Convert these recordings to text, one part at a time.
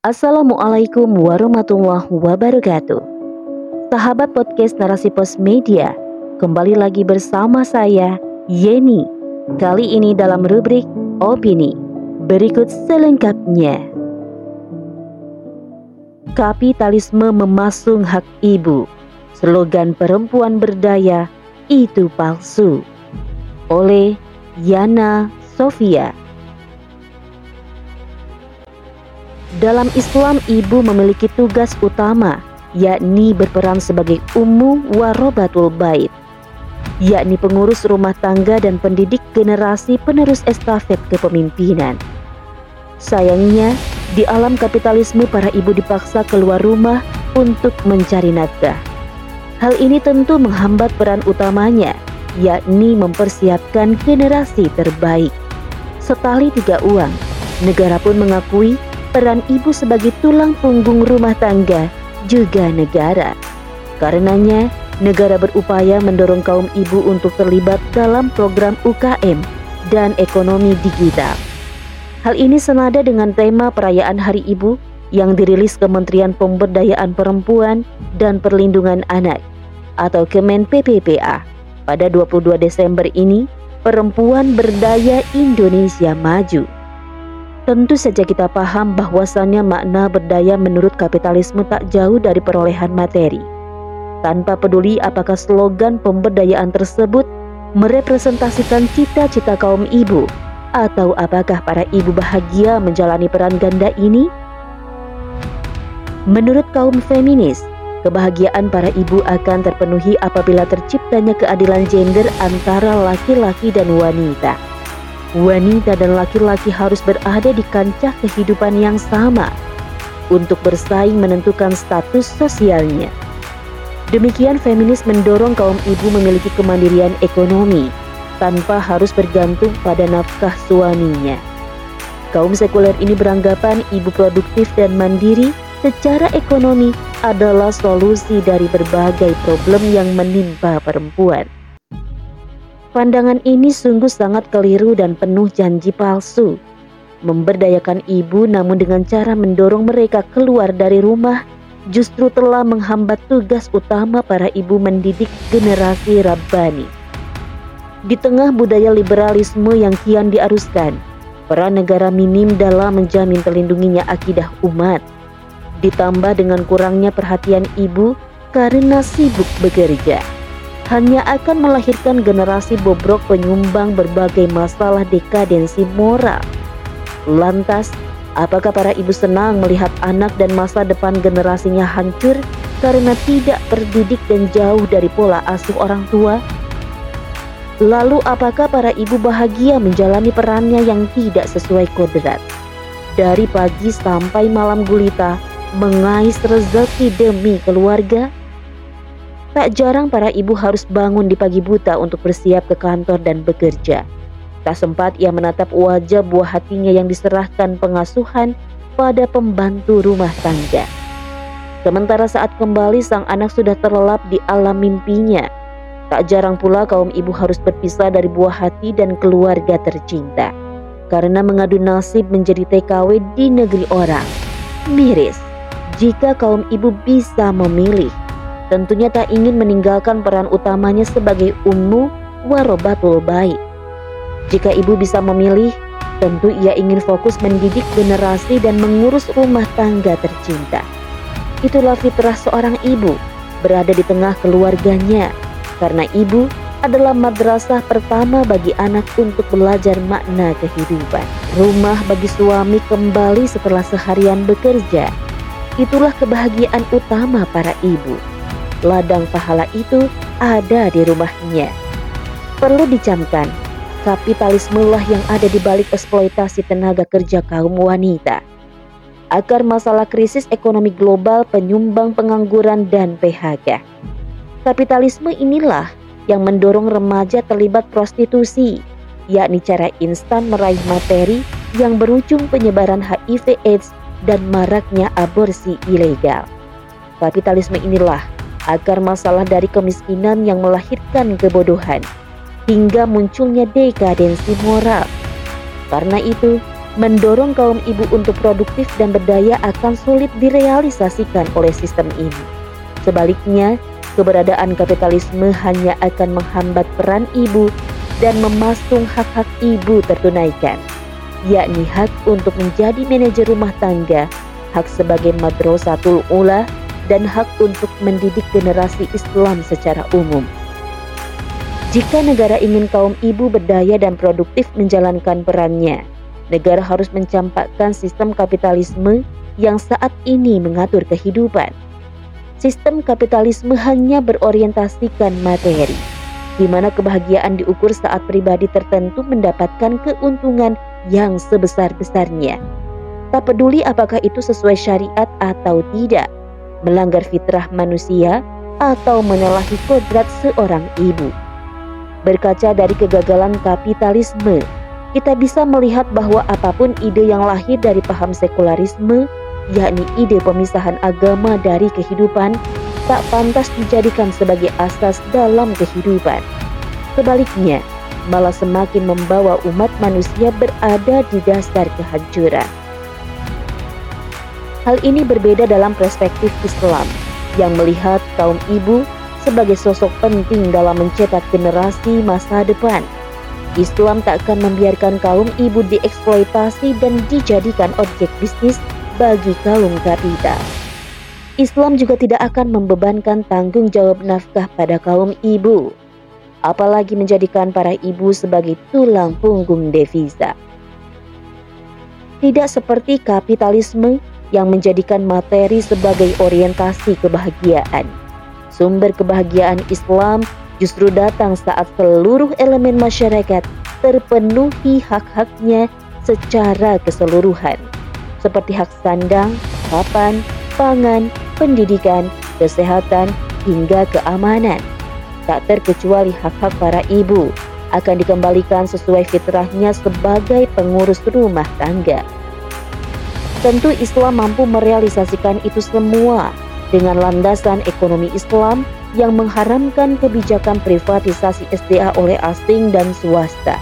Assalamualaikum warahmatullahi wabarakatuh. Sahabat podcast Narasi Pos Media, kembali lagi bersama saya Yeni. Kali ini dalam rubrik opini. Berikut selengkapnya. Kapitalisme memasung hak ibu. Slogan perempuan berdaya itu palsu. Oleh Yana Sofia. Dalam Islam, ibu memiliki tugas utama, yakni berperan sebagai ummu warobatul bait, yakni pengurus rumah tangga dan pendidik generasi penerus estafet kepemimpinan. Sayangnya, di alam kapitalisme para ibu dipaksa keluar rumah untuk mencari nafkah. Hal ini tentu menghambat peran utamanya, yakni mempersiapkan generasi terbaik. Setali tiga uang, negara pun mengakui peran ibu sebagai tulang punggung rumah tangga juga negara. Karenanya, negara berupaya mendorong kaum ibu untuk terlibat dalam program UKM dan ekonomi digital. Hal ini senada dengan tema perayaan Hari Ibu yang dirilis Kementerian Pemberdayaan Perempuan dan Perlindungan Anak atau Kemen PPPA pada 22 Desember ini, Perempuan Berdaya Indonesia Maju. Tentu saja kita paham bahwasannya makna berdaya menurut kapitalisme tak jauh dari perolehan materi. Tanpa peduli apakah slogan pemberdayaan tersebut merepresentasikan cita-cita kaum ibu atau apakah para ibu bahagia menjalani peran ganda ini? Menurut kaum feminis, kebahagiaan para ibu akan terpenuhi apabila terciptanya keadilan gender antara laki-laki dan wanita wanita dan laki-laki harus berada di kancah kehidupan yang sama untuk bersaing menentukan status sosialnya. Demikian feminis mendorong kaum ibu memiliki kemandirian ekonomi tanpa harus bergantung pada nafkah suaminya. Kaum sekuler ini beranggapan ibu produktif dan mandiri secara ekonomi adalah solusi dari berbagai problem yang menimpa perempuan. Pandangan ini sungguh sangat keliru dan penuh janji palsu. Memberdayakan ibu namun dengan cara mendorong mereka keluar dari rumah justru telah menghambat tugas utama para ibu mendidik generasi Rabbani. Di tengah budaya liberalisme yang kian diaruskan, peran negara minim dalam menjamin terlindunginya akidah umat. Ditambah dengan kurangnya perhatian ibu karena sibuk bekerja hanya akan melahirkan generasi bobrok penyumbang berbagai masalah dekadensi moral. Lantas, apakah para ibu senang melihat anak dan masa depan generasinya hancur karena tidak terdidik dan jauh dari pola asuh orang tua? Lalu apakah para ibu bahagia menjalani perannya yang tidak sesuai kodrat? Dari pagi sampai malam gulita, mengais rezeki demi keluarga? Tak jarang para ibu harus bangun di pagi buta untuk bersiap ke kantor dan bekerja. Tak sempat ia menatap wajah buah hatinya yang diserahkan pengasuhan pada pembantu rumah tangga. Sementara saat kembali sang anak sudah terlelap di alam mimpinya. Tak jarang pula kaum ibu harus berpisah dari buah hati dan keluarga tercinta. Karena mengadu nasib menjadi TKW di negeri orang. Miris jika kaum ibu bisa memilih tentunya tak ingin meninggalkan peran utamanya sebagai ummu warobatul baik. Jika ibu bisa memilih, tentu ia ingin fokus mendidik generasi dan mengurus rumah tangga tercinta. Itulah fitrah seorang ibu, berada di tengah keluarganya, karena ibu adalah madrasah pertama bagi anak untuk belajar makna kehidupan. Rumah bagi suami kembali setelah seharian bekerja. Itulah kebahagiaan utama para ibu ladang pahala itu ada di rumahnya. Perlu dicamkan, kapitalisme lah yang ada di balik eksploitasi tenaga kerja kaum wanita. Agar masalah krisis ekonomi global penyumbang pengangguran dan PHK. Kapitalisme inilah yang mendorong remaja terlibat prostitusi, yakni cara instan meraih materi yang berujung penyebaran HIV AIDS dan maraknya aborsi ilegal. Kapitalisme inilah agar masalah dari kemiskinan yang melahirkan kebodohan hingga munculnya dekadensi moral. Karena itu, mendorong kaum ibu untuk produktif dan berdaya akan sulit direalisasikan oleh sistem ini. Sebaliknya, keberadaan kapitalisme hanya akan menghambat peran ibu dan memasung hak-hak ibu tertunaikan, yakni hak untuk menjadi manajer rumah tangga, hak sebagai madrasatul ula, dan hak untuk mendidik generasi Islam secara umum. Jika negara ingin kaum ibu berdaya dan produktif menjalankan perannya, negara harus mencampakkan sistem kapitalisme yang saat ini mengatur kehidupan. Sistem kapitalisme hanya berorientasikan materi, di mana kebahagiaan diukur saat pribadi tertentu mendapatkan keuntungan yang sebesar-besarnya. Tak peduli apakah itu sesuai syariat atau tidak, melanggar fitrah manusia, atau menyalahi kodrat seorang ibu. Berkaca dari kegagalan kapitalisme, kita bisa melihat bahwa apa pun ide yang lahir dari paham sekularisme, yakni ide pemisahan agama dari kehidupan, tak pantas dijadikan sebagai asas dalam kehidupan. Sebaliknya, malah semakin membawa umat manusia berada di dasar kehancuran. Hal ini berbeda dalam perspektif Islam yang melihat kaum ibu sebagai sosok penting dalam mencetak generasi masa depan. Islam tak akan membiarkan kaum ibu dieksploitasi dan dijadikan objek bisnis bagi kaum kapital. Islam juga tidak akan membebankan tanggung jawab nafkah pada kaum ibu, apalagi menjadikan para ibu sebagai tulang punggung devisa. Tidak seperti kapitalisme yang menjadikan materi sebagai orientasi kebahagiaan Sumber kebahagiaan Islam justru datang saat seluruh elemen masyarakat terpenuhi hak-haknya secara keseluruhan, seperti hak sandang, papan, pangan, pendidikan, kesehatan, hingga keamanan. Tak terkecuali hak-hak para ibu akan dikembalikan sesuai fitrahnya sebagai pengurus rumah tangga. Tentu Islam mampu merealisasikan itu semua dengan landasan ekonomi Islam yang mengharamkan kebijakan privatisasi SDA oleh asing dan swasta,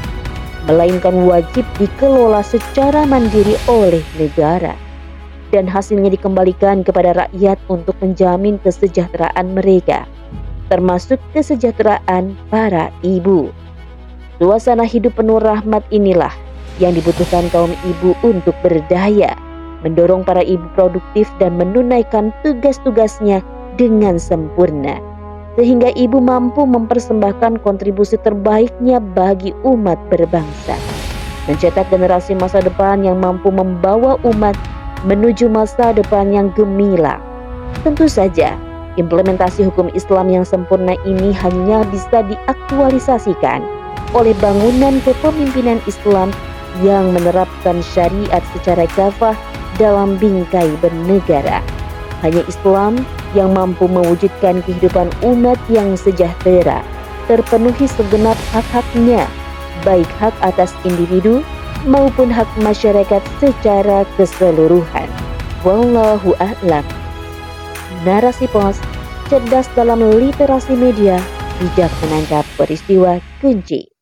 melainkan wajib dikelola secara mandiri oleh negara dan hasilnya dikembalikan kepada rakyat untuk menjamin kesejahteraan mereka, termasuk kesejahteraan para ibu. Suasana hidup penuh rahmat inilah yang dibutuhkan kaum ibu untuk berdaya mendorong para ibu produktif dan menunaikan tugas-tugasnya dengan sempurna, sehingga ibu mampu mempersembahkan kontribusi terbaiknya bagi umat berbangsa, mencetak generasi masa depan yang mampu membawa umat menuju masa depan yang gemilang. Tentu saja, implementasi hukum Islam yang sempurna ini hanya bisa diaktualisasikan oleh bangunan kepemimpinan Islam yang menerapkan syariat secara kafah dalam bingkai bernegara. Hanya Islam yang mampu mewujudkan kehidupan umat yang sejahtera, terpenuhi segenap hak-haknya, baik hak atas individu maupun hak masyarakat secara keseluruhan. Wallahu a'lam. Narasi pos cerdas dalam literasi media, bijak menangkap peristiwa kunci.